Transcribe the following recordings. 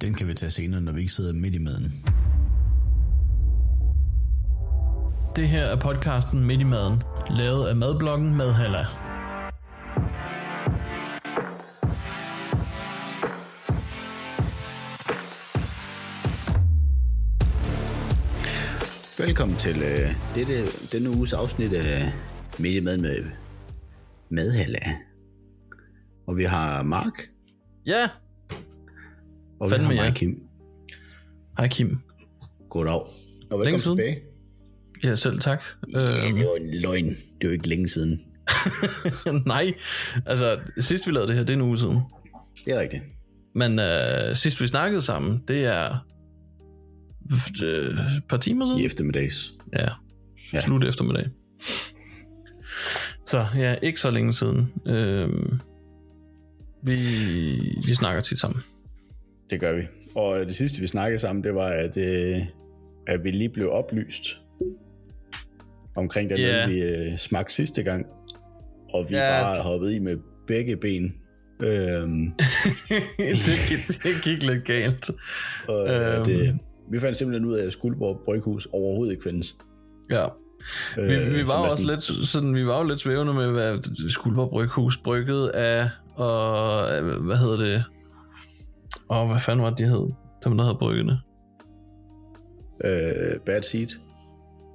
Den kan vi tage senere, når vi ikke sidder midt i maden. Det her er podcasten Midt i Maden, lavet af madbloggen Madhalla. Velkommen til øh, dette, denne uges afsnit af Midt i maden med Madhalla. Og vi har Mark, Ja, og Fandme vi har mig, Kim. hej Kim. Goddag. Og Længe velkommen siden. tilbage. Ja, selv tak. Ja, Øh, det var en løgn. Det var ikke længe siden. nej, altså sidst vi lavede det her, det er en uge siden. Det er rigtigt. Men øh, sidst vi snakkede sammen, det er øh, et par timer siden. I eftermiddags. Ja, Ja. slut eftermiddag. Så ja, ikke så længe siden. Øhm, vi, vi snakker tit sammen. Det gør vi. Og det sidste, vi snakkede sammen, det var, at, øh, at vi lige blev oplyst omkring den yeah. vi øh, smagte sidste gang. Og vi Ja. bare hoppet i med begge ben. Øhm, det, gik, det gik lidt galt. og, øh, Øhm. det, vi fandt simpelthen ud af, at Skuldborg Bryghus overhovedet ikke findes. Ja. Vi, Øh, vi var jo er også sådan- lidt sådan, vi var jo lidt svævende med, hvad Skuldborg Bryghus brygget af, og øh, hvad hedder det? Og hvad fanden var det, de hed? Dem, der havde bryggende. Øh, bad Seed.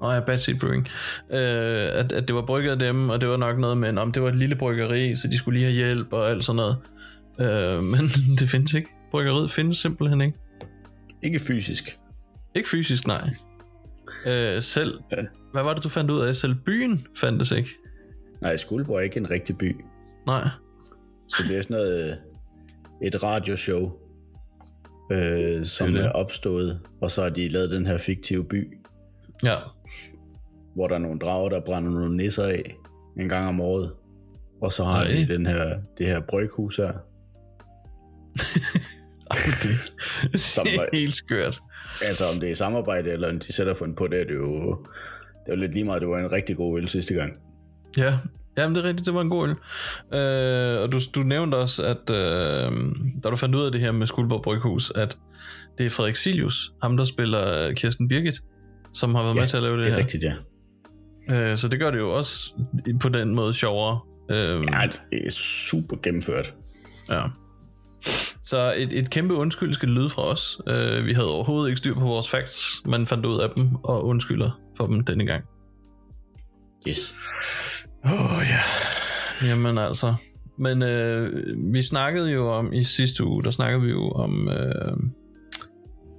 Og ja, Bad Seed Brewing. Øh, at, at det var brygget af dem, og det var nok noget med, om det var et lille bryggeri, så de skulle lige have hjælp og alt sådan noget. Øh, men det findes ikke. Bryggeriet findes simpelthen ikke. Ikke fysisk. Ikke fysisk, nej. Øh, selv, Ja. hvad var det, du fandt ud af? Selv byen fandtes ikke. Nej, Skuldborg er ikke en rigtig by. Nej. Så det er sådan noget, øh, et radioshow, øh, som Det er er, opstået, og så har de lavet den her fiktive by, Ja. hvor der er nogle drager, der brænder nogle nisser af en gang om året. Og så har Nej. de den her, det her bryghus her. Som det er helt skørt. Altså om det er samarbejde, eller om de sætter fundet på det, er det jo, det er jo lidt lige meget, det var en rigtig god øl sidste gang. Ja, Jamen, det er rigtigt, det var en god øl. Øh, og du, du nævnte også, at øh, da du fandt ud af det her med Skuldborg Bryghus, at det er Frederik Silius, ham der spiller øh, Kirsten Birgit, som har været Ja, med til at lave det, Det er her. rigtigt, ja. Øh, så det gør det jo også på den måde sjovere. Øh, Ja, det er super gennemført. ja. Så et, et kæmpe undskyld skal lyde fra os. Øh, vi havde overhovedet ikke styr på vores facts, men fandt ud af dem og undskylder for dem denne gang. Yes. Åh oh, ja. Jamen altså. Men øh, vi snakkede jo om i sidste uge, der snakkede vi jo om, øh,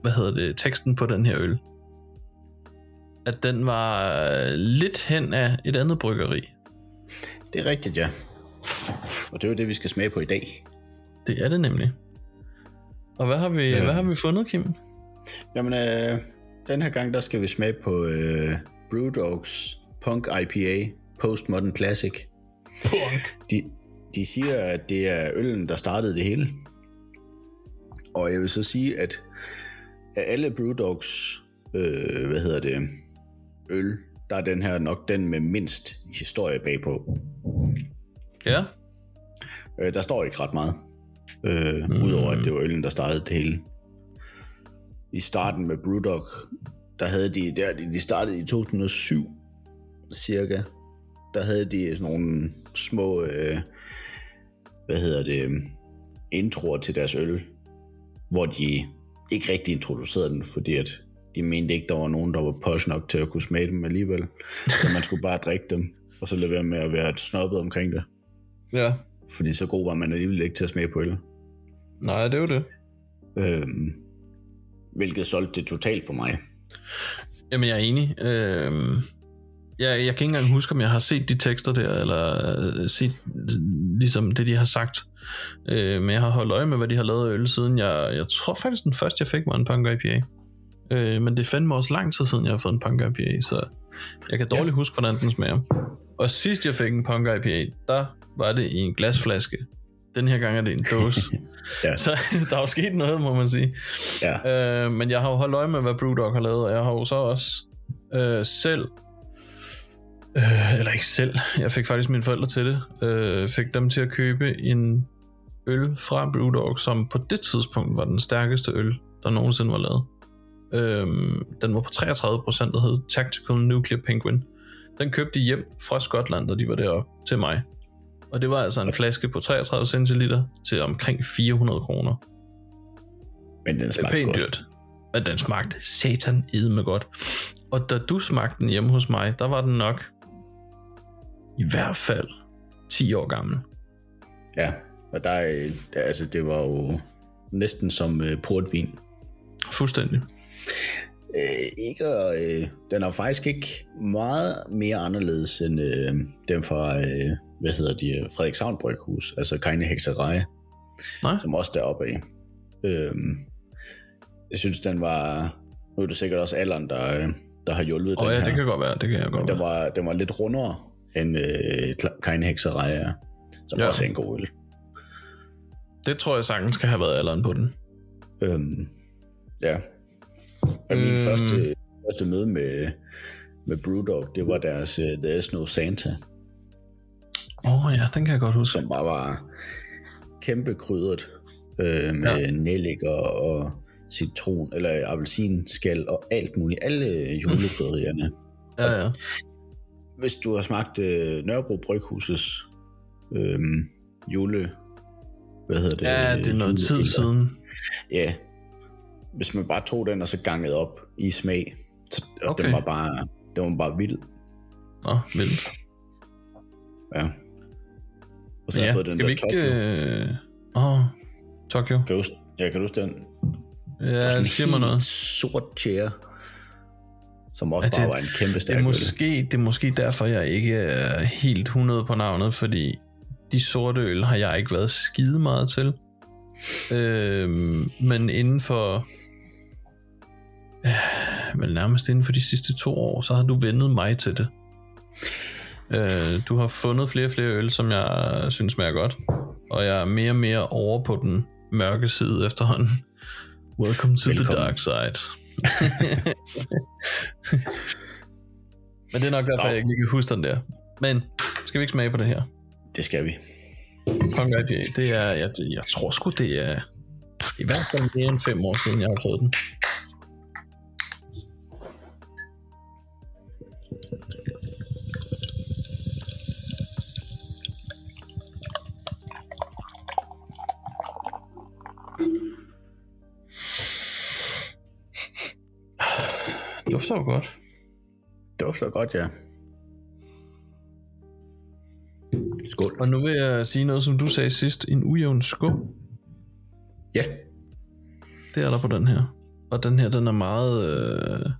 hvad hedder det, teksten på den her øl. At den var øh, lidt hen af et andet bryggeri. Det er rigtigt, ja. Og det er jo det, vi skal smage på i dag. Det er det nemlig. Og hvad har vi, ja. hvad har vi fundet, Kim? Jamen, øh, den her gang, der skal vi smage på øh, Brewdogs Punk IPA Postmodern Classic. De, de siger, at det er øllen, der startede det hele. Og jeg vil så sige, at af alle Brewdogs, øh, hvad hedder det, øl, der er den her nok den med mindst historie bagpå. Ja, Øh, der står ikke ret meget. Øh, mm. Udover at det var øllen, der startede det hele. I starten med Brewdog, der havde de, der, de startede i 2007 cirka. Der havde de sådan nogle små, øh, hvad hedder det, introer til deres øl, hvor de ikke rigtig introducerede den, fordi at de mente ikke, der var nogen, der var posh nok til at kunne smage dem alligevel. Så man skulle bare drikke dem, og så lade være med at være snobbet omkring det. ja. Fordi så god var man alligevel ikke til at smage på øl. Nej, det er jo det. Øhm, hvilket solgte det totalt for mig. Jamen, jeg er enig. Øhm, jeg, jeg kan ikke engang huske, om jeg har set de tekster der, eller øh, set øh, ligesom det, de har sagt. Øh, men jeg har holdt øje med, hvad de har lavet af øl, siden jeg... Jeg tror faktisk, den første, jeg fik, var en Punk IPA. Øh, men det fandt mig også lang tid siden, jeg har fået en Punk IPA, så jeg kan dårligt ja. huske, hvordan den smager. Og sidst jeg fik en Punk IPA, der var det i en glasflaske. Den her gang er det en dåse. Ja. Så der er jo sket noget, må man sige. Ja. Øh, men jeg har jo holdt øje med, hvad Brewdog har lavet, og jeg har jo så også øh, selv, øh, eller ikke selv, jeg fik faktisk mine forældre til det, øh, fik dem til at købe en øl fra Brewdog, som på det tidspunkt var den stærkeste øl, der nogensinde var lavet. Øhm, den var på 33%, der hed Tactical Nuclear Penguin. Den købte de hjem fra Skotland, da de var deroppe til mig. Og det var altså en flaske på 33 centiliter til omkring 400 kroner. Men den smagte pænt godt. dyrt. Men den smagte satan med godt. Og da du smagte den hjemme hos mig, der var den nok i hvert fald 10 år gammel. Ja, og der er, der- altså det var jo næsten som uh, portvin. Fuldstændig. Øh, ikke, øh, den er faktisk ikke meget mere anderledes end øh, den fra, øh, hvad hedder de, øh, Frederikshavn Bryghus, altså Keine Heksereje, Nej. som også deroppe af. Øh, jeg synes, den var, nu er det sikkert også alderen, der, øh, der har hjulpet Og den ja, her. det kan godt være. Det kan jeg godt Men den var, den var lidt rundere end øh, Heksereje er, som Ja. også er en god øl. Det tror jeg sagtens kan have været alderen på den. Øhm, ja. Og min Øhm. første, første møde med, med Brewdog, det var deres uh, There Is No Santa, Åh oh, ja, den kan jeg godt huske. som bare var kæmpe krydret øh, med Ja. ja. nellik og, og citron, eller appelsinskal og alt muligt. Alle julekrydderierne. Ja, ja. Hvis du har smagt øh, Nørrebro Bryghusets øh, jule... Hvad hedder det? Ja, det er noget tid siden. Ja. Hvis man bare tog den og så gangede op i smag, så og Okay. den var bare, den var bare vild. Nå, vildt. Ja. Og så har Ja, jeg fået den der ikke... Tokyo. Øh... Åh, oh, Tokyo. Kan du, ja, kan du huske den? Ja, Sådan det siger mig noget. sort chair, som også Ja, bare det- var en kæmpe Det stærk er, øl. måske, det er måske derfor, jeg ikke er helt 100 på navnet, fordi de sorte øl har jeg ikke været skide meget til. Øhm, men inden for... Ja, vel nærmest inden for de sidste to år, så har du vendet mig til det. Øh, du har fundet flere og flere øl, som jeg synes smager godt. Og jeg er mere og mere over på den mørke side efterhånden. Welcome to Velkommen. the dark side. Men det er nok derfor, Nå. jeg ikke lige kan huske den der. Men skal vi ikke smage på det her? Det skal vi. Punk IPA, det er, jeg, jeg tror sgu, det er i hvert fald mere end fem år siden, jeg har fået den. Dufter jo godt. Dufter godt, ja. Skål. Og nu vil jeg sige noget, som du sagde sidst. En ujævn skum. Ja, Det er der på den her. Og den her, den er meget... Øh,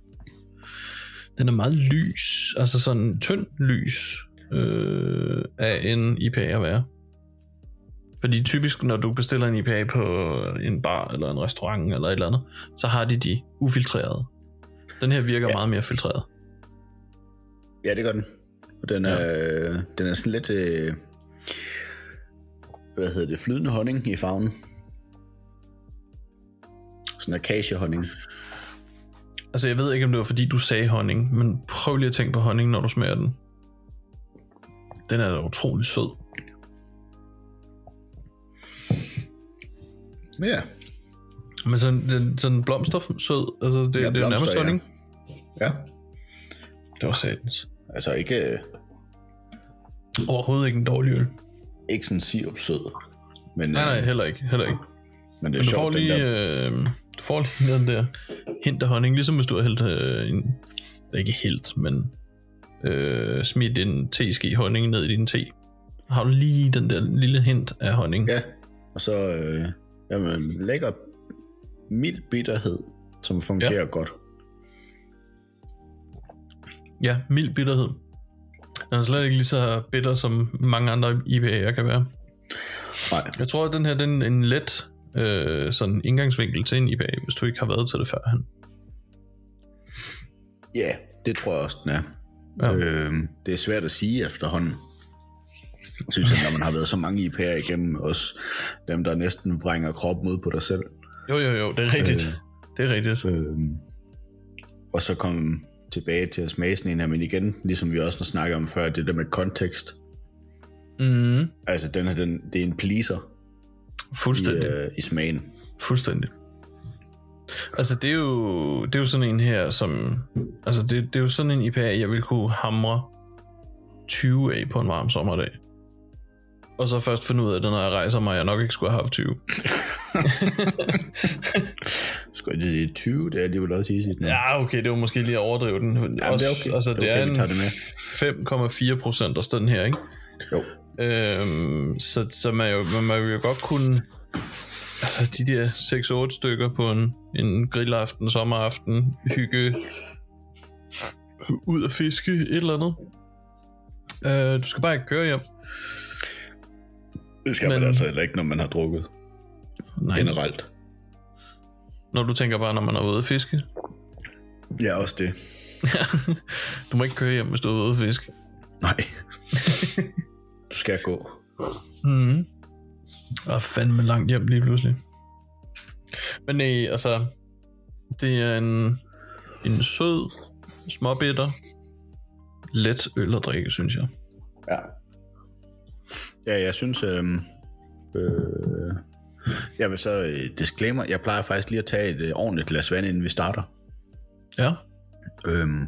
den er meget lys. Altså sådan tynd lys øh, af en IPA at være. Fordi typisk, når du bestiller en IPA på en bar eller en restaurant eller et eller andet, så har de de ufiltrerede. Den her virker ja. meget mere filtreret. ja det gør den. Og den er, ja. den er sådan lidt, øh, hvad hedder det, flydende honning i farven. Sådan akacehonning. Altså, jeg ved ikke, om det var fordi, du sagde honning, men prøv lige at tænke på honning, når du smager den. Den er da utrolig sød. Ja, Men sådan, den, sådan blomstersød, altså det, Ja, det er blomster, nærmest honning. Ja. Det var satans. Altså ikke, øh, Overhovedet ikke en dårlig øl. ikke sådan sirupsød. Men, Nej, nej, øh, heller ikke. Heller ikke. men det er Men du får sjovt, den lige, der, øh, du får lige den der hint af honning, ligesom hvis du har hældt øh, en, det er ikke helt, men øh, smidt en teske honning ned i din te. Har du lige den der lille hint af honning. Ja, og så øh, jamen, lækker mild bitterhed, som fungerer ja. godt. Ja, mild bitterhed. Den er slet ikke lige så bitter, som mange andre IPA'er kan være. Nej, Jeg tror, at den her den er en let øh, sådan indgangsvinkel til en IPA, hvis du ikke har været til det førhen. ja, det tror jeg også, den er. Ja. Øh, det er svært at sige efterhånden. Synes jeg, når man har været så mange IPA'er igennem, også dem, der næsten vrænger kroppen ud på dig selv. Jo, jo, jo, det er rigtigt. Øh. Det er rigtigt. Øh, og så komme tilbage til at smage sådan en her, men igen, ligesom vi også snakker om før, det der med kontekst. Mm. Altså, den her, den, det er en pleaser. Fuldstændig. i, øh, i smagen. Fuldstændig. Altså, det er jo, det er jo sådan en her, som... Altså, det, det er jo sådan en IPA, jeg vil kunne hamre 20 af på en varm sommerdag. Og så først finde ud af det, når jeg rejser mig, jeg nok ikke skulle have haft 20. Skal jeg sige 20, det er alligevel også easy. Ja. Ja, okay, det var måske lige at overdrive den. det er okay. Altså, Det det er er, okay, det en 5,4 procent af den her, ikke? Jo. Øhm, så, så man, jo, man vil jo godt kunne... Altså, de der 6-8 stykker på en, en grillaften, sommeraften, hygge, ud at fiske, et eller andet. Øh, du skal bare ikke køre hjem. Det skal Men- man altså heller ikke, når man har drukket Nej, generelt. Når du tænker bare, når man er ude at fiske. Ja, også det. du må ikke køre hjem, hvis du er ude at fiske. Nej. du skal gå. Mm. Og fandme langt hjem lige pludselig. Men nej, altså, det er en, en sød, småbitter, let øl at drikke, synes jeg. Ja. Ja, jeg synes... Øh, øh, jeg vil så øh, disclaimer, jeg plejer faktisk lige at tage et øh, ordentligt glas vand, inden vi starter. Ja, Øhm,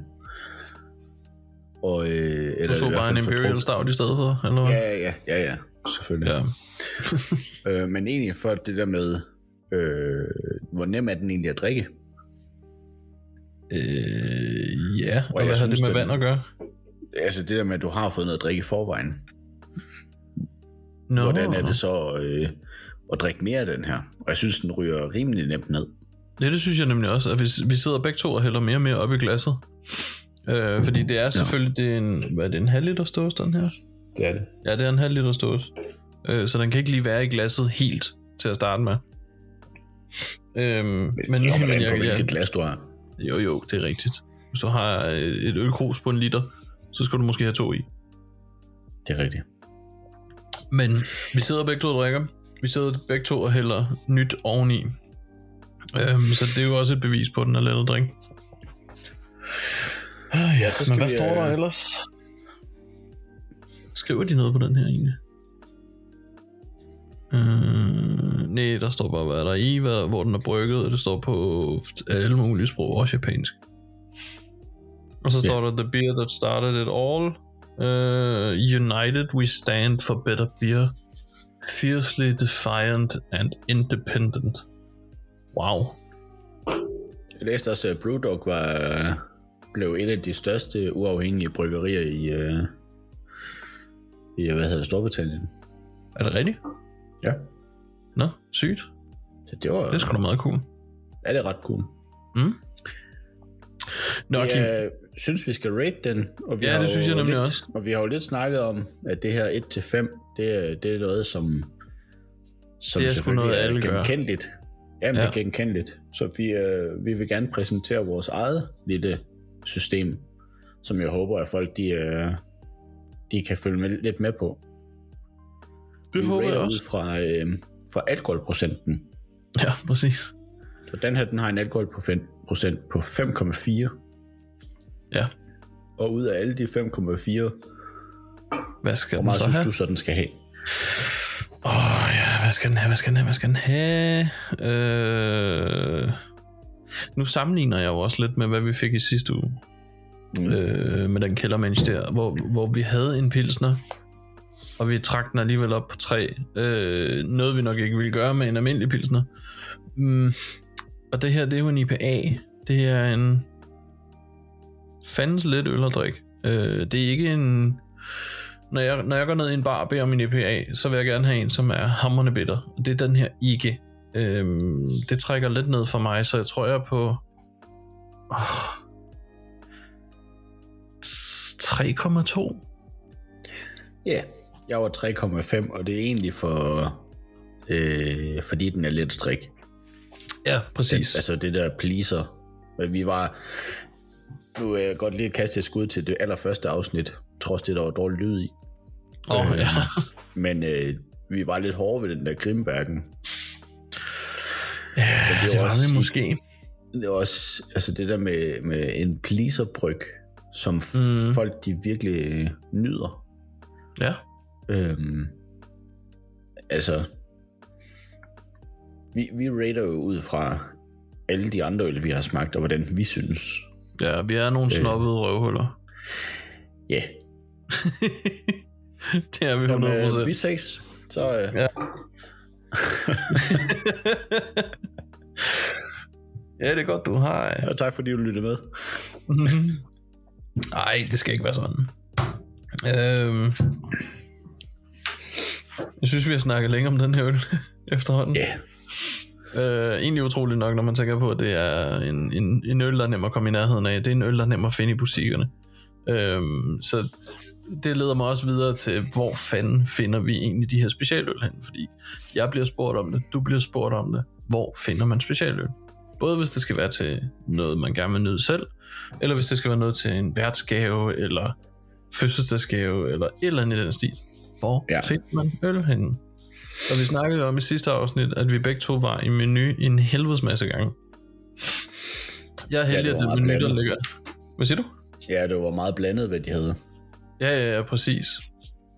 og, øh, eller du tog bare en Imperial Stout i stedet for, eller hvad? Ja, ja, ja, ja, selvfølgelig. ja. Øh, men egentlig for det der med, øh, hvor nem er den egentlig at drikke? Øh, ja, og, Og hvad har det synes, med den- vand at gøre? Altså det der med, at du har fået noget at drikke i forvejen. Nå, Hvordan er det så øh, at drikke mere af den her? Og jeg synes, den ryger rimelig nemt ned. Ja, det synes jeg nemlig også, at vi, vi sidder begge to og hælder mere og mere op i glasset. Øh, fordi det er selvfølgelig, det er en, hvad er det, en halv liter stås, den her? Det er det. Ja, det er en halv liter stås. Øh, så den kan ikke lige være i glasset helt til at starte med. Øhm, men, Men, men, men på, jeg, hvilket ja, glas du har. jo, jo, det er rigtigt. Hvis du har et ølkrus på en liter, så skal du måske have to i. Det er rigtigt. Men vi sidder begge to og drikker. Vi sidder begge to og hælder nyt oveni. Øhm, så det er jo også et bevis på, at den er let at drikke. Ah, ja, Ja, så men skal hvad vi, står der øh, ellers? Skriver de noget på den her egentlig? Øh, nej, der står bare, hvad der er i, hvad, hvor den er brygget, og det står på alle mulige sprog, også japansk. Og så Ja. står der, the beer that started it all, uh, united we stand for better beer, fiercely defiant and independent. Wow. Jeg læste også, at Brewdog var, blev et af de største uafhængige bryggerier i, øh, i hvad hedder det, Storbritannien. Er det rigtigt? Ja. Nå, sygt. Så det var, Det er sgu da meget cool. er det ret cool. Nå, Kim. Jeg synes, vi skal rate den. Og vi Ja, det synes jeg nemlig lidt, også. Og vi har jo lidt snakket om, at det her 1-5, det, er- det er noget, som, som Det er selvfølgelig noget, alle gør. genkendeligt. Jamen, Ja. det er genkendeligt. Så vi, øh, vi vil gerne præsentere vores eget lille system, som jeg håber, at folk de, øh, de kan følge med, lidt med på. Det vi håber jeg også. ud fra, øh, fra alkoholprocenten. Ja, præcis. Så den her, den har en alkoholprocent på 5,4. Ja. Og ud af alle de 5,4, Hvad skal hvor meget så synes have? du så, den skal have? Åh oh, ja, hvad skal den have, hvad skal den have, hvad skal den have? Øh... Nu sammenligner jeg jo også lidt med, hvad vi fik i sidste uge. Mm. Øh, med den kældermensch der, hvor, hvor vi havde en pilsner, og vi trak den alligevel op på tre. Øh, noget vi nok ikke ville gøre med en almindelig pilsner. Mm. Og det her, det er jo en IPA. Det er en fandens let øl at drikke. Øh, det er ikke en når jeg, når jeg går ned i en bar og beder om en IPA, så vil jeg gerne have en, som er hammerende bitter. Og det er den her ikke. Øhm, det trækker lidt ned for mig, så jeg tror, jeg er på... Oh, 3,2. Ja, jeg var 3,5, og det er egentlig for, øh, fordi den er let at drikke. Ja, præcis. Den, altså det der pleaser. Vi var, nu vil jeg godt lige kaste et skud til det allerførste afsnit, trods det, der var dårlig lyd i. Åh, oh, ja. Men øh, vi var lidt hårde ved den der Grimbergen. ja, det det var var også- vi måske. Det er også altså det der med, med en pleaserbryg, som mm. folk de virkelig nyder. Ja. Øhm, altså, vi, vi rater jo ud fra alle de andre øl, vi har smagt, og hvordan vi synes. Ja, vi er nogle snobbede røvhuller. Ja, Det er vi 100%. Jamen, øh, vi ses. Så øh, Ja. ja, det er godt, du har. og tak fordi du lyttede med. Nej, det skal ikke være sådan. Øhm, jeg synes, vi har snakket længe om den her øl efterhånden. Ja, Øh, egentlig utroligt nok, når man tænker på, at det er en, en, en øl, der er nem at komme i nærheden af. Det er en øl, der er nem at finde i butikkerne. Øhm, så det leder mig også videre til, hvor fanden finder vi egentlig de her specialøl hen? Fordi jeg bliver spurgt om det, du bliver spurgt om det. Hvor finder man specialøl? Både hvis det skal være til noget, man gerne vil nyde selv, eller hvis det skal være noget til en værtsgave, eller fødselsdagsgave, eller et eller andet i den stil. Hvor ja. finder man øl henne? Og vi snakkede om i sidste afsnit, at vi begge to var i menu en helvedes masse gange. Jeg er heldig, det at det menu, der ligger... Hvad siger du? ja, det var meget blandet, hvad de havde. Ja, ja, ja, præcis.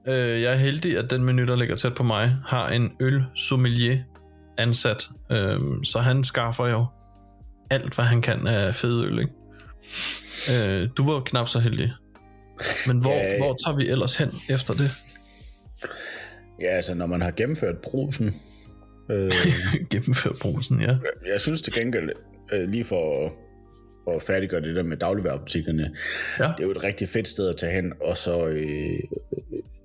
Øh, jeg er heldig, at den menu, der ligger tæt på mig, har en øl sommelier ansat. Øh, så han skaffer jo alt, hvad han kan af fede øl, ikke? Øh, du var knap så heldig. Men hvor, Ja, ja, hvor tager vi ellers hen efter det? Ja, altså når man har gennemført brusen, øh, Gennemfør brusen, ja. jeg synes til gengæld, øh, lige for at, at færdiggøre det der med dagligvarerbutikkerne, Ja. det er jo et rigtig fedt sted at tage hen, og så øh,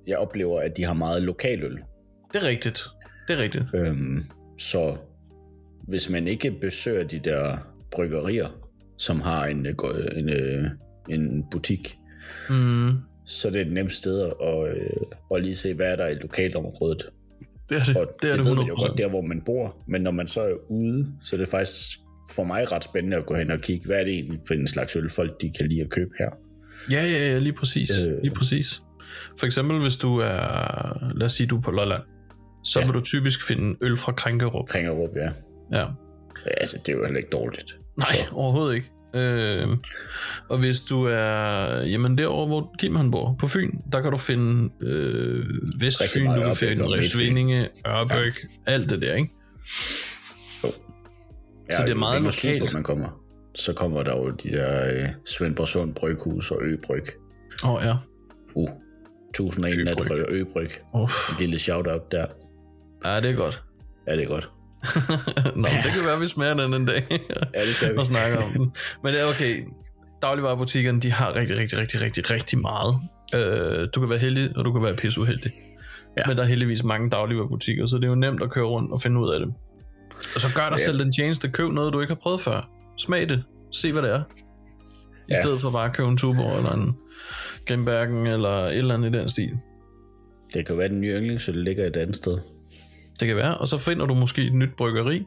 jeg oplever, at de har meget lokaløl. Det er rigtigt. Det er rigtigt. Øhm, så hvis man ikke besøger de der bryggerier, som har en, øh, gå- en, øh, en butik, Mm, så det er et nemt sted at, øh, at lige se, hvad er der i lokalområdet. det er det. Og det er det ved man jo 100%. godt der, hvor man bor. Men når man så er ude, så er det faktisk for mig ret spændende at gå hen og kigge, hvad er det egentlig for en slags øl, folk de kan lide at købe her. Ja, ja, ja, lige præcis. Øh. Lige præcis. For eksempel, hvis du er, lad os sige, du er på Lolland, så Ja. vil du typisk finde øl fra Krænkerup. Kringerup, ja. Ja. Altså, det er jo heller ikke dårligt. Nej, overhovedet ikke. Øh, og hvis du er, jamen derovre, hvor Kim han bor, på Fyn, der kan du finde øh, Vestfyn, du kan finde. Revsvindinge, Ørbæk, ja. alt det der, ikke? Ja, Så det er meget lokalt. man kommer. Så kommer der jo de der øh, Svendborgsund Bryghus og Øbryg. Åh oh, ja. Uh, 1001 nat fra Øbryg. Oh. En lille shout-out der. Ja, det er godt. Ja, det er godt. Nå, det kan være, vi smager den en dag. Ja, det skal vi. og snakke om den. Men det er okay. Dagligvarerbutikkerne, de har rigtig, rigtig, rigtig, rigtig, rigtig meget. Øh, du kan være heldig, og du kan være pisseuheldig. Ja. Ja. Men der er heldigvis mange dagligvarerbutikker, så det er jo nemt at køre rundt og finde ud af det. Og så gør dig Ja. ja. selv den tjeneste. Køb noget, du ikke har prøvet før. Smag det. Se, hvad det er. I Ja. ja. stedet for bare at købe en Tuborg eller en Grimbergen eller et eller andet i den stil. Det kan være, at den nye yndlingsøl ligger et andet sted. Det kan være. Og så finder du måske et nyt bryggeri,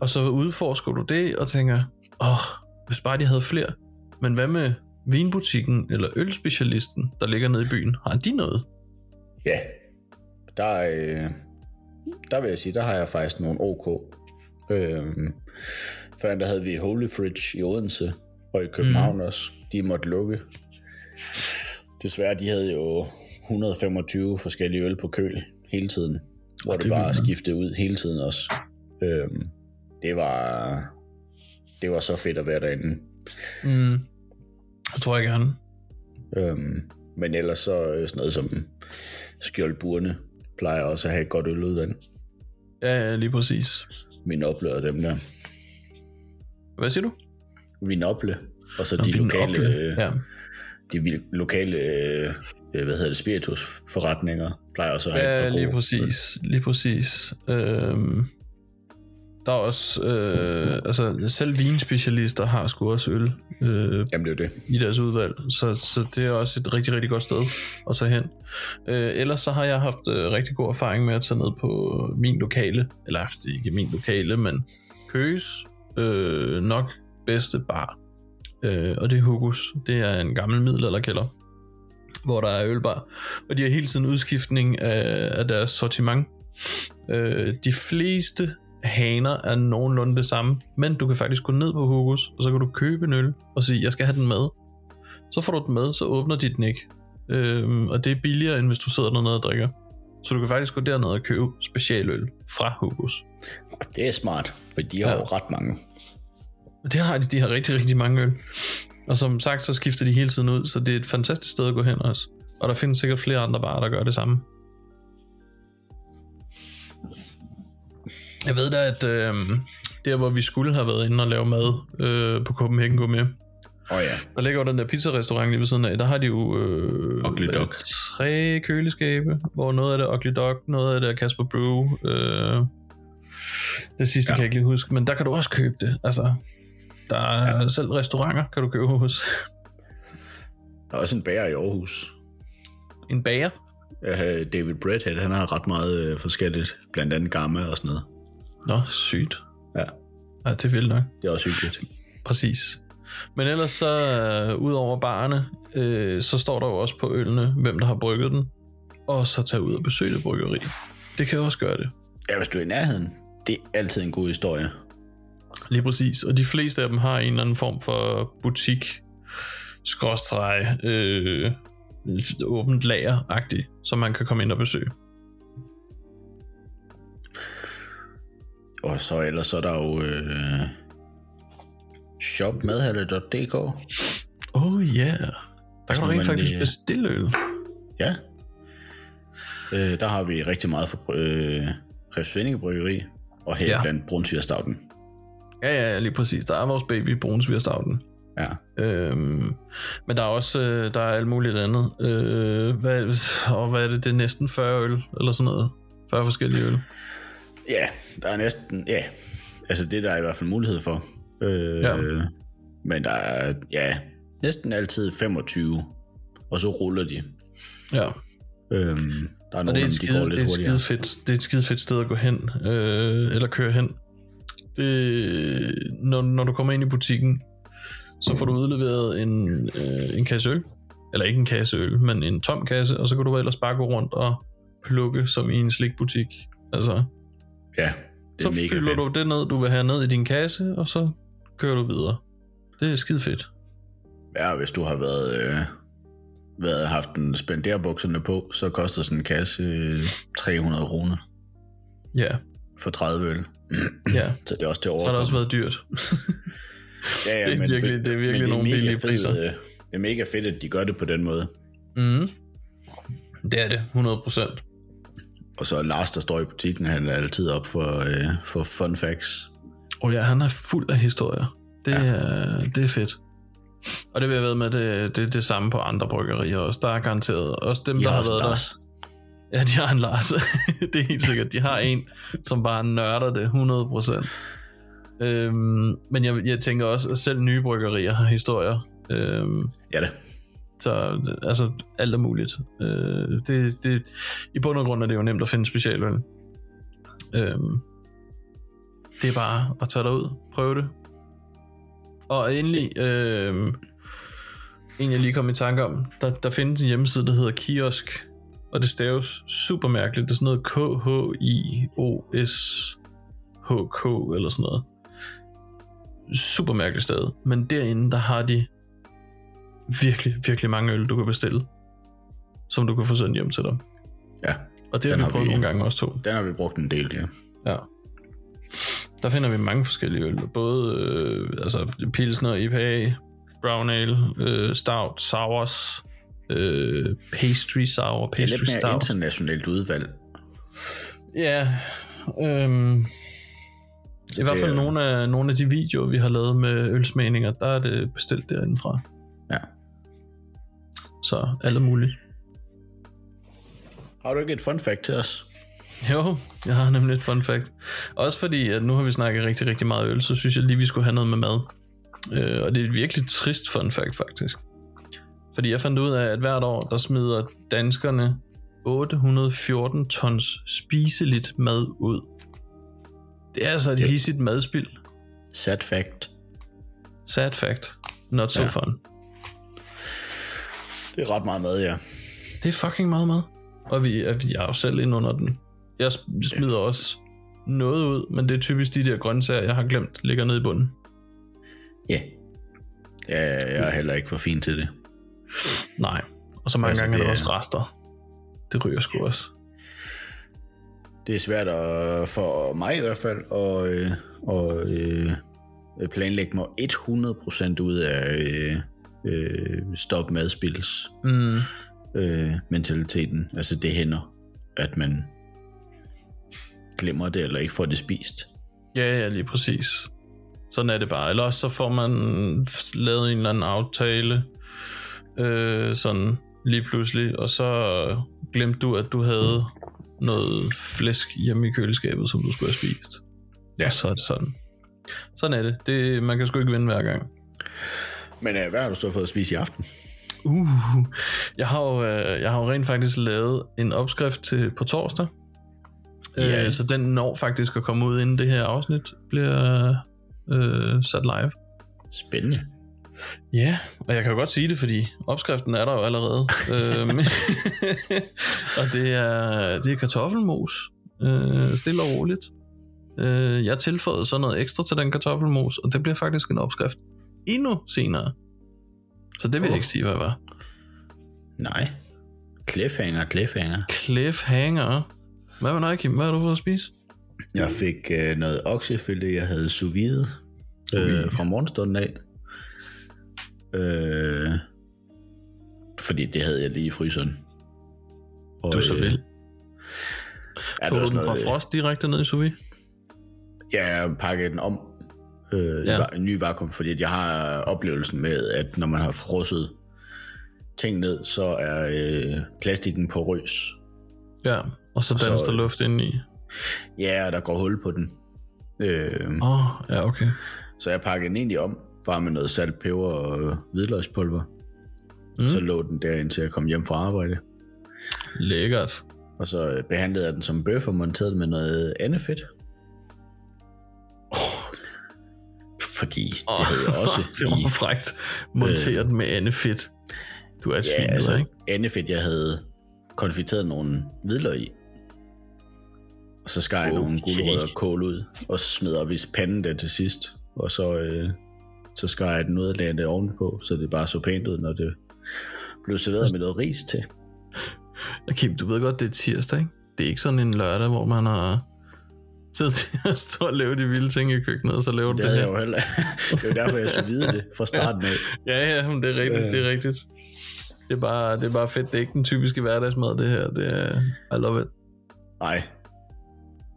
og så udforsker du det og tænker, åh, oh, hvis bare de havde flere. Men hvad med vinbutikken eller ølspecialisten, der ligger nede i byen? Har de noget? Ja. Der, øh, der vil jeg sige, der har jeg faktisk nogle OK. Øhm, før der havde vi Holy Fridge i Odense og i København mm. også. De måtte lukke. Desværre, de havde jo 125 forskellige øl på køl hele tiden. Hvor Og det, det det bare skiftede ud hele tiden også. Øhm, det var det var så fedt at være derinde. Mm. Jeg tror jeg gerne. Øhm, men ellers så øh, sådan noget som skjoldburne plejer også at have et godt øl ud af den. Ja, ja, lige præcis. Vinople og dem der. Hvad siger du? Vinople. Og så Nå, de lokale, Vinople. øh, Ja. de lokale øh, hvad hedder det, spiritusforretninger plejer også at have Ja, lige præcis. Lige præcis. Øhm, der er også, øh, altså selv vinspecialister har sgu også øl øh, Jamen det er det. i deres udvalg, så, så det er også et rigtig, rigtig godt sted at tage hen. Øh, ellers så har jeg haft øh, rigtig god erfaring med at tage ned på min lokale, eller ikke min lokale, men Køges øh, nok bedste bar. Øh, og det er Hugus. Det er en gammel middelalderkælder, hvor der er ølbar. Og de har hele tiden udskiftning af, af deres sortiment. Øh, de fleste haner er nogenlunde det samme, men du kan faktisk gå ned på Hugus, og så kan du købe en øl og sige, jeg skal have den med. Så får du den med, så åbner de den ikke. Øhm, og det er billigere, end hvis du sidder dernede og drikker. Så du kan faktisk gå derned og købe specialøl fra Hugus. Og det er smart, for de har Ja. jo ret mange. Det har de, de har rigtig, rigtig mange øl. Og som sagt, så skifter de hele tiden ud, så det er et fantastisk sted at gå hen også. Og der findes sikkert flere andre barer, der gør det samme. Jeg ved da, at øh, der hvor vi skulle have været inde og lave mad øh, på Copenhagen Gourmet, Åh oh, ja, der ligger jo den der pizzarestaurant lige ved siden af, der har de jo øh, Ugly Dog. tre køleskabe, hvor noget af det er Ugly Dog, noget af det er Casper Brew, øh, det sidste. Ja. kan jeg ikke lige huske, men der kan du også købe det, altså, der er ja. selv restauranter, kan du købe hos. der er også en bager i Aarhus. En bager? Øh, David Bredhead, han har ret meget øh, forskelligt, blandt andet Gamma og sådan noget. Nå, sygt. Ja, Ja, det er vildt nok. det er også hyggeligt. Præcis. Men ellers så, øh, ud over barerne, øh, så står der jo også på ølene, hvem der har brygget den. Og så tage ud og besøge det bryggeri. Det kan også gøre det. Ja, hvis du er i nærheden, det er altid en god historie. Lige præcis. Og de fleste af dem har en eller anden form for butik, skråstreg, øh, åbent lager-agtigt, som man kan komme ind og besøge. Og så ellers så er der jo øh, shopmadhalle.dk. Oh yeah. Der kan du man rent faktisk lige- bestille øl. Ja. Øh, der har vi rigtig meget for øh, Refsvindinge Bryggeri, og her ja. blandt Brunsvigerstavten. Ja, ja, lige præcis. Der er vores baby Brunsvigerstavten. Ja. Øhm, men der er også øh, der er alt muligt andet. Øh, hvad, og hvad er det? Det er næsten 40 øl, eller sådan noget. 40 forskellige øl. ja, der er næsten, ja, altså det der er i hvert fald mulighed for. Øh, Ja. Men der er, ja, næsten altid 25, og så ruller de. Ja, Øhm, der er og nogle det er et dem, de går skide, det er et skide fedt, det er et skide fedt sted at gå hen, øh, eller køre hen. Det, når, når du kommer ind i butikken, så får du udleveret en, øh, en kasse øl. Eller ikke en kasse øl, men en tom kasse, og så kan du ellers bare gå rundt og plukke som i en slikbutik. Altså, Ja, det så er mega fylder fedt. du det ned, du vil have ned i din kasse, og så kører du videre. Det er skide fedt. Ja, hvis du har været, øh, været haft en spenderbukserne på, så koster sådan en kasse øh, 300 kroner Ja, for 30 øl. Ja. Så det er også til Så har det også været dyrt. Ja, ja, det er virkelig- det er virkelig men nogle mega billige fed, priser. øh, Det er mega fedt, at de gør det på den måde. mm. Det er det, 100%. Og så Lars, der står i butikken, han er altid op for, øh, for fun facts. Og ja, han er fuld af historier. Det, ja. er, det er fedt. Og det vil jeg ved med, det, det er det samme på andre bryggerier også. Der er garanteret også dem, De der har været Lars. der. Ja, de har en Lars. det er helt sikkert. De har en, som bare nørder det 100%. Øhm, men jeg, jeg tænker også, at selv nye bryggerier har historier. Øhm, Ja det. så altså, alt er muligt. Øh, det, det, I bund og grund er det jo nemt at finde specialøl. Øhm, det er bare at tage derud, prøve det. Og endelig, øh, en jeg lige kom i tanke om, der, der findes en hjemmeside, der hedder Kiosk, og det staves super mærkeligt. Det er sådan noget K-H-I-O-S-H-K eller sådan noget. Super mærkeligt sted. Men derinde, der har de virkelig, virkelig mange øl, du kan bestille, som du kan få sendt hjem til dig. Ja, Og det har vi har prøvet vi- nogle gange også to. den har vi brugt en del, ja. Ja. Der finder vi mange forskellige øl. Både øh, altså, pilsner, IPA, brown ale, øh, stout, sours, øh, pastry sour, Det er pastry lidt mere stout. internationalt udvalg. Ja, øhm, i hvert fald er- nogle af, nogle af de videoer, vi har lavet med ølsmagninger, der er det bestilt derindefra. Ja. Så alt er muligt. Har du ikke et fun fact til os? Jo, jeg har nemlig et fun fact. Også fordi, at nu har vi snakket rigtig, rigtig meget øl, så synes jeg lige, vi skulle have noget med mad. Øh, og det er et virkelig trist fun fact, faktisk. Fordi jeg fandt ud af, at hvert år, der smider danskerne 814 tons spiseligt mad ud. Det er altså et Ja. hissigt madspild. Sad fact. Sad fact. Not so Ja. fun. Det er ret meget mad, ja. Det er fucking meget mad. Og vi, er- vi er jo selv inde under den. Jeg sm- smider også noget ud, men det er typisk de der grøntsager, jeg har glemt, ligger nede i bunden. Ja. Ja, jeg er heller ikke for fin til det. Nej. Og så mange Altså, gange er det der er- også rester. Det ryger sgu også. det er svært at, for mig i hvert fald at, øh, at øh, planlægge mig 100% ud af øh, øh, stop madspils Mm. øh, mentaliteten. Altså det hænder, at man glemmer det, eller ikke får det spist. Ja, ja, lige præcis. Sådan er det bare. Eller også så får man lavet en eller anden aftale, øh, sådan lige pludselig, og så glemte du, at du havde noget flæsk hjemme i køleskabet, som du skulle have spist. Ja. Og så er det sådan. Sådan er det. det. Man kan sgu ikke vinde hver gang. Men øh, hvad har du så fået at spise i aften? Uh, jeg har jo, øh, jeg har jo rent faktisk lavet en opskrift til på torsdag. Ja. Øh, så den når faktisk at komme ud, inden det her afsnit bliver øh, sat live. Spændende. Ja, og jeg kan jo godt sige det, fordi opskriften er der jo allerede. øhm, og det er, det er kartoffelmos. Øh, stille og roligt. Øh, jeg tilføjede så noget ekstra til den kartoffelmos, og det bliver faktisk en opskrift endnu senere. Så det vil jeg ikke sige, hvad det var. Nej. Cliffhanger, cliffhanger. Cliffhanger. Hvad med dig, Kim? Hvad har du fået at spise? Jeg fik øh, noget oksefilet, jeg havde sous vide øh, fra morgenstunden af. Øh, fordi det havde jeg lige i fryseren. Og, Du så øh, vel. Det Tog du den fra noget, frost direkte ned i sous vide? Ja, jeg pakkede den om. Øh, Ja. En ny vakuum, fordi jeg har oplevelsen med, at når man har frosset ting ned, så er øh, plastikken på røs. Ja, og så så, danser der øh, luft indeni. Ja, og der går hul på den. Øh, Åh, oh, ja, okay. Så jeg pakkede den egentlig om, bare med noget salt, peber og øh, hvidløgspulver. Mm. Så lå den der, indtil jeg kom hjem fra arbejde. Lækkert. Og så øh, behandlede jeg den som bøf og monterede med noget andet fedt. Fordi Åh, det havde jeg også det var frækt. Montere den med andefedt. Du er et Ja, svin, altså, ikke? andet fedt, jeg havde konfiteret nogle hvidløg i. Og så skar jeg okay. nogle gulerødder og kål ud, og smed op i panden der til sidst. Og så, øh, så skar jeg den ud og lagde det ovenpå, så det bare så pænt ud, når det blev serveret med noget ris til. Kim, du ved godt, det er tirsdag, ikke? Det er ikke sådan en lørdag, hvor man har tid til at stå og lave de vilde ting i køkkenet, og så laver du Det det, her. jeg jo heller Det er jo derfor, jeg så vide det fra starten af. Ja, ja, men det er rigtigt, Ja. det er rigtigt. Det er, bare, det er bare fedt. Det er ikke den typiske hverdagsmad, det her. Det er, I love it. Nej.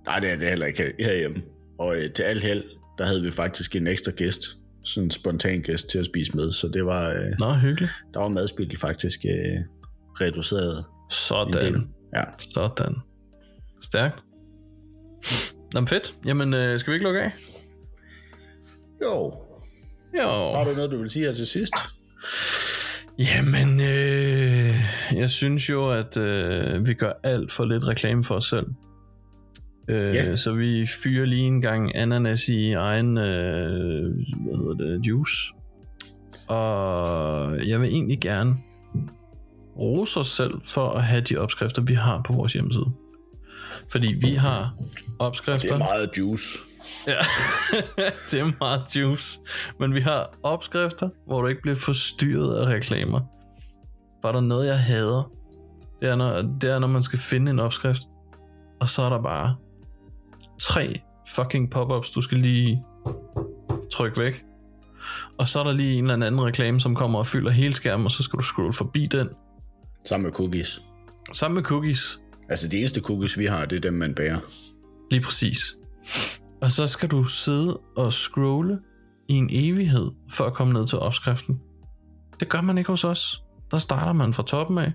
Nej, det er det heller ikke her- herhjemme. Og øh, til alt held, der havde vi faktisk en ekstra gæst. Sådan en spontan gæst til at spise med. Så det var, øh, Nå, hyggeligt. der var madspil faktisk øh, reduceret. Sådan. Ja. Sådan. Stærkt. Nå, men fedt. Jamen, øh, skal vi ikke lukke af? Jo. Jo. Har du noget, du vil sige her til sidst? Jamen, øh, jeg synes jo, at øh, vi gør alt for lidt reklame for os selv. Øh, Ja. Så vi fyrer lige en gang ananas i egen øh, hvad hedder det, juice. Og jeg vil egentlig gerne rose os selv for at have de opskrifter, vi har på vores hjemmeside. Fordi vi har opskrifter... Det er meget juice. Ja, det er meget juice. Men vi har opskrifter, hvor du ikke bliver forstyrret af reklamer. Var der noget, jeg hader, det er, når, det er, når man skal finde en opskrift, og så er der bare tre fucking pop-ups, du skal lige trykke væk. Og så er der lige en eller anden reklame, som kommer og fylder hele skærmen, og så skal du scrolle forbi den. Sammen med cookies. Sammen med cookies, Altså de eneste cookies, vi har, det er dem, man bærer. Lige præcis. Og så skal du sidde og scrolle i en evighed for at komme ned til opskriften. Det gør man ikke hos os. Der starter man fra toppen af.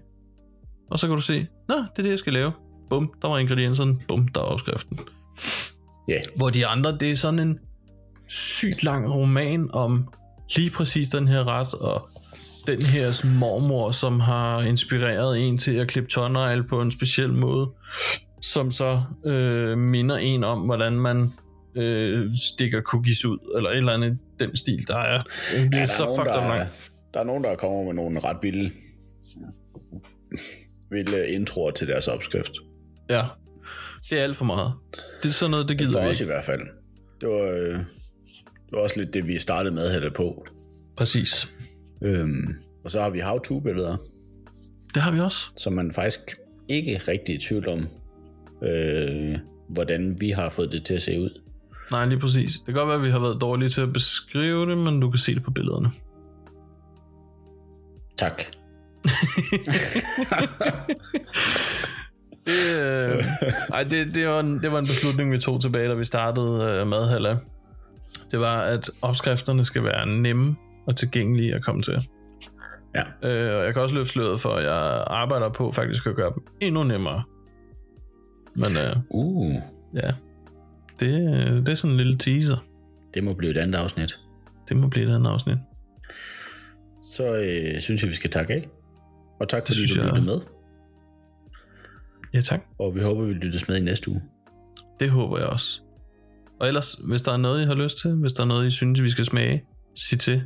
Og så kan du se, Nå, det er det, jeg skal lave. Bum, der var ingredienserne. Bum, der er opskriften. Ja. Hvor de andre, det er sådan en sygt lang roman om lige præcis den her ret, og den her mormor, som har inspireret en til at klippe tårnegl på en speciel måde, som så øh, minder en om, hvordan man øh, stikker cookies ud, eller et eller andet den stil, der er. Det er Ja, så er nogen, fucked up der, langt. der er nogen, der kommer med nogle ret vilde, vilde introer til deres opskrift. Ja, det er alt for meget. Det er sådan noget, det gider vi os ikke. i hvert fald. Det var, øh, det var også lidt det, vi startede med det på. Præcis. Øhm, og så har vi how-to-billeder, Det har vi også. som man faktisk ikke rigtig i tvivl om, øh, hvordan vi har fået det til at se ud. Nej, lige præcis. Det kan godt være, at vi har været dårlige til at beskrive det, men du kan se det på billederne. Tak. det, øh, ej, det, det, var en, det var en beslutning, vi tog tilbage, da vi startede øh, Madhalla. Det var, at opskrifterne skal være nemme og tilgængelige at komme til. Ja. Øh, og jeg kan også løfte sløret for, at jeg arbejder på faktisk at gøre dem endnu nemmere. Men øh, Uh, ja, det, det er sådan en lille teaser. det må blive et andet afsnit. Det må blive et andet afsnit. Så øh, synes jeg, vi skal takke af. Og tak, fordi du jeg- lyttede med. Ja, tak. Og vi håber, vi lyttes med i næste uge. Det håber jeg også. Og ellers, hvis der er noget, I har lyst til, hvis der er noget, I synes, vi skal smage, sig til.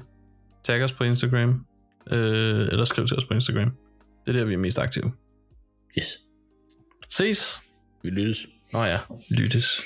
Tag os på Instagram, øh, eller skriv til os på Instagram. Det er der, vi er mest aktive. Yes. Ses! Vi lyttes. Nå ja, lyttes.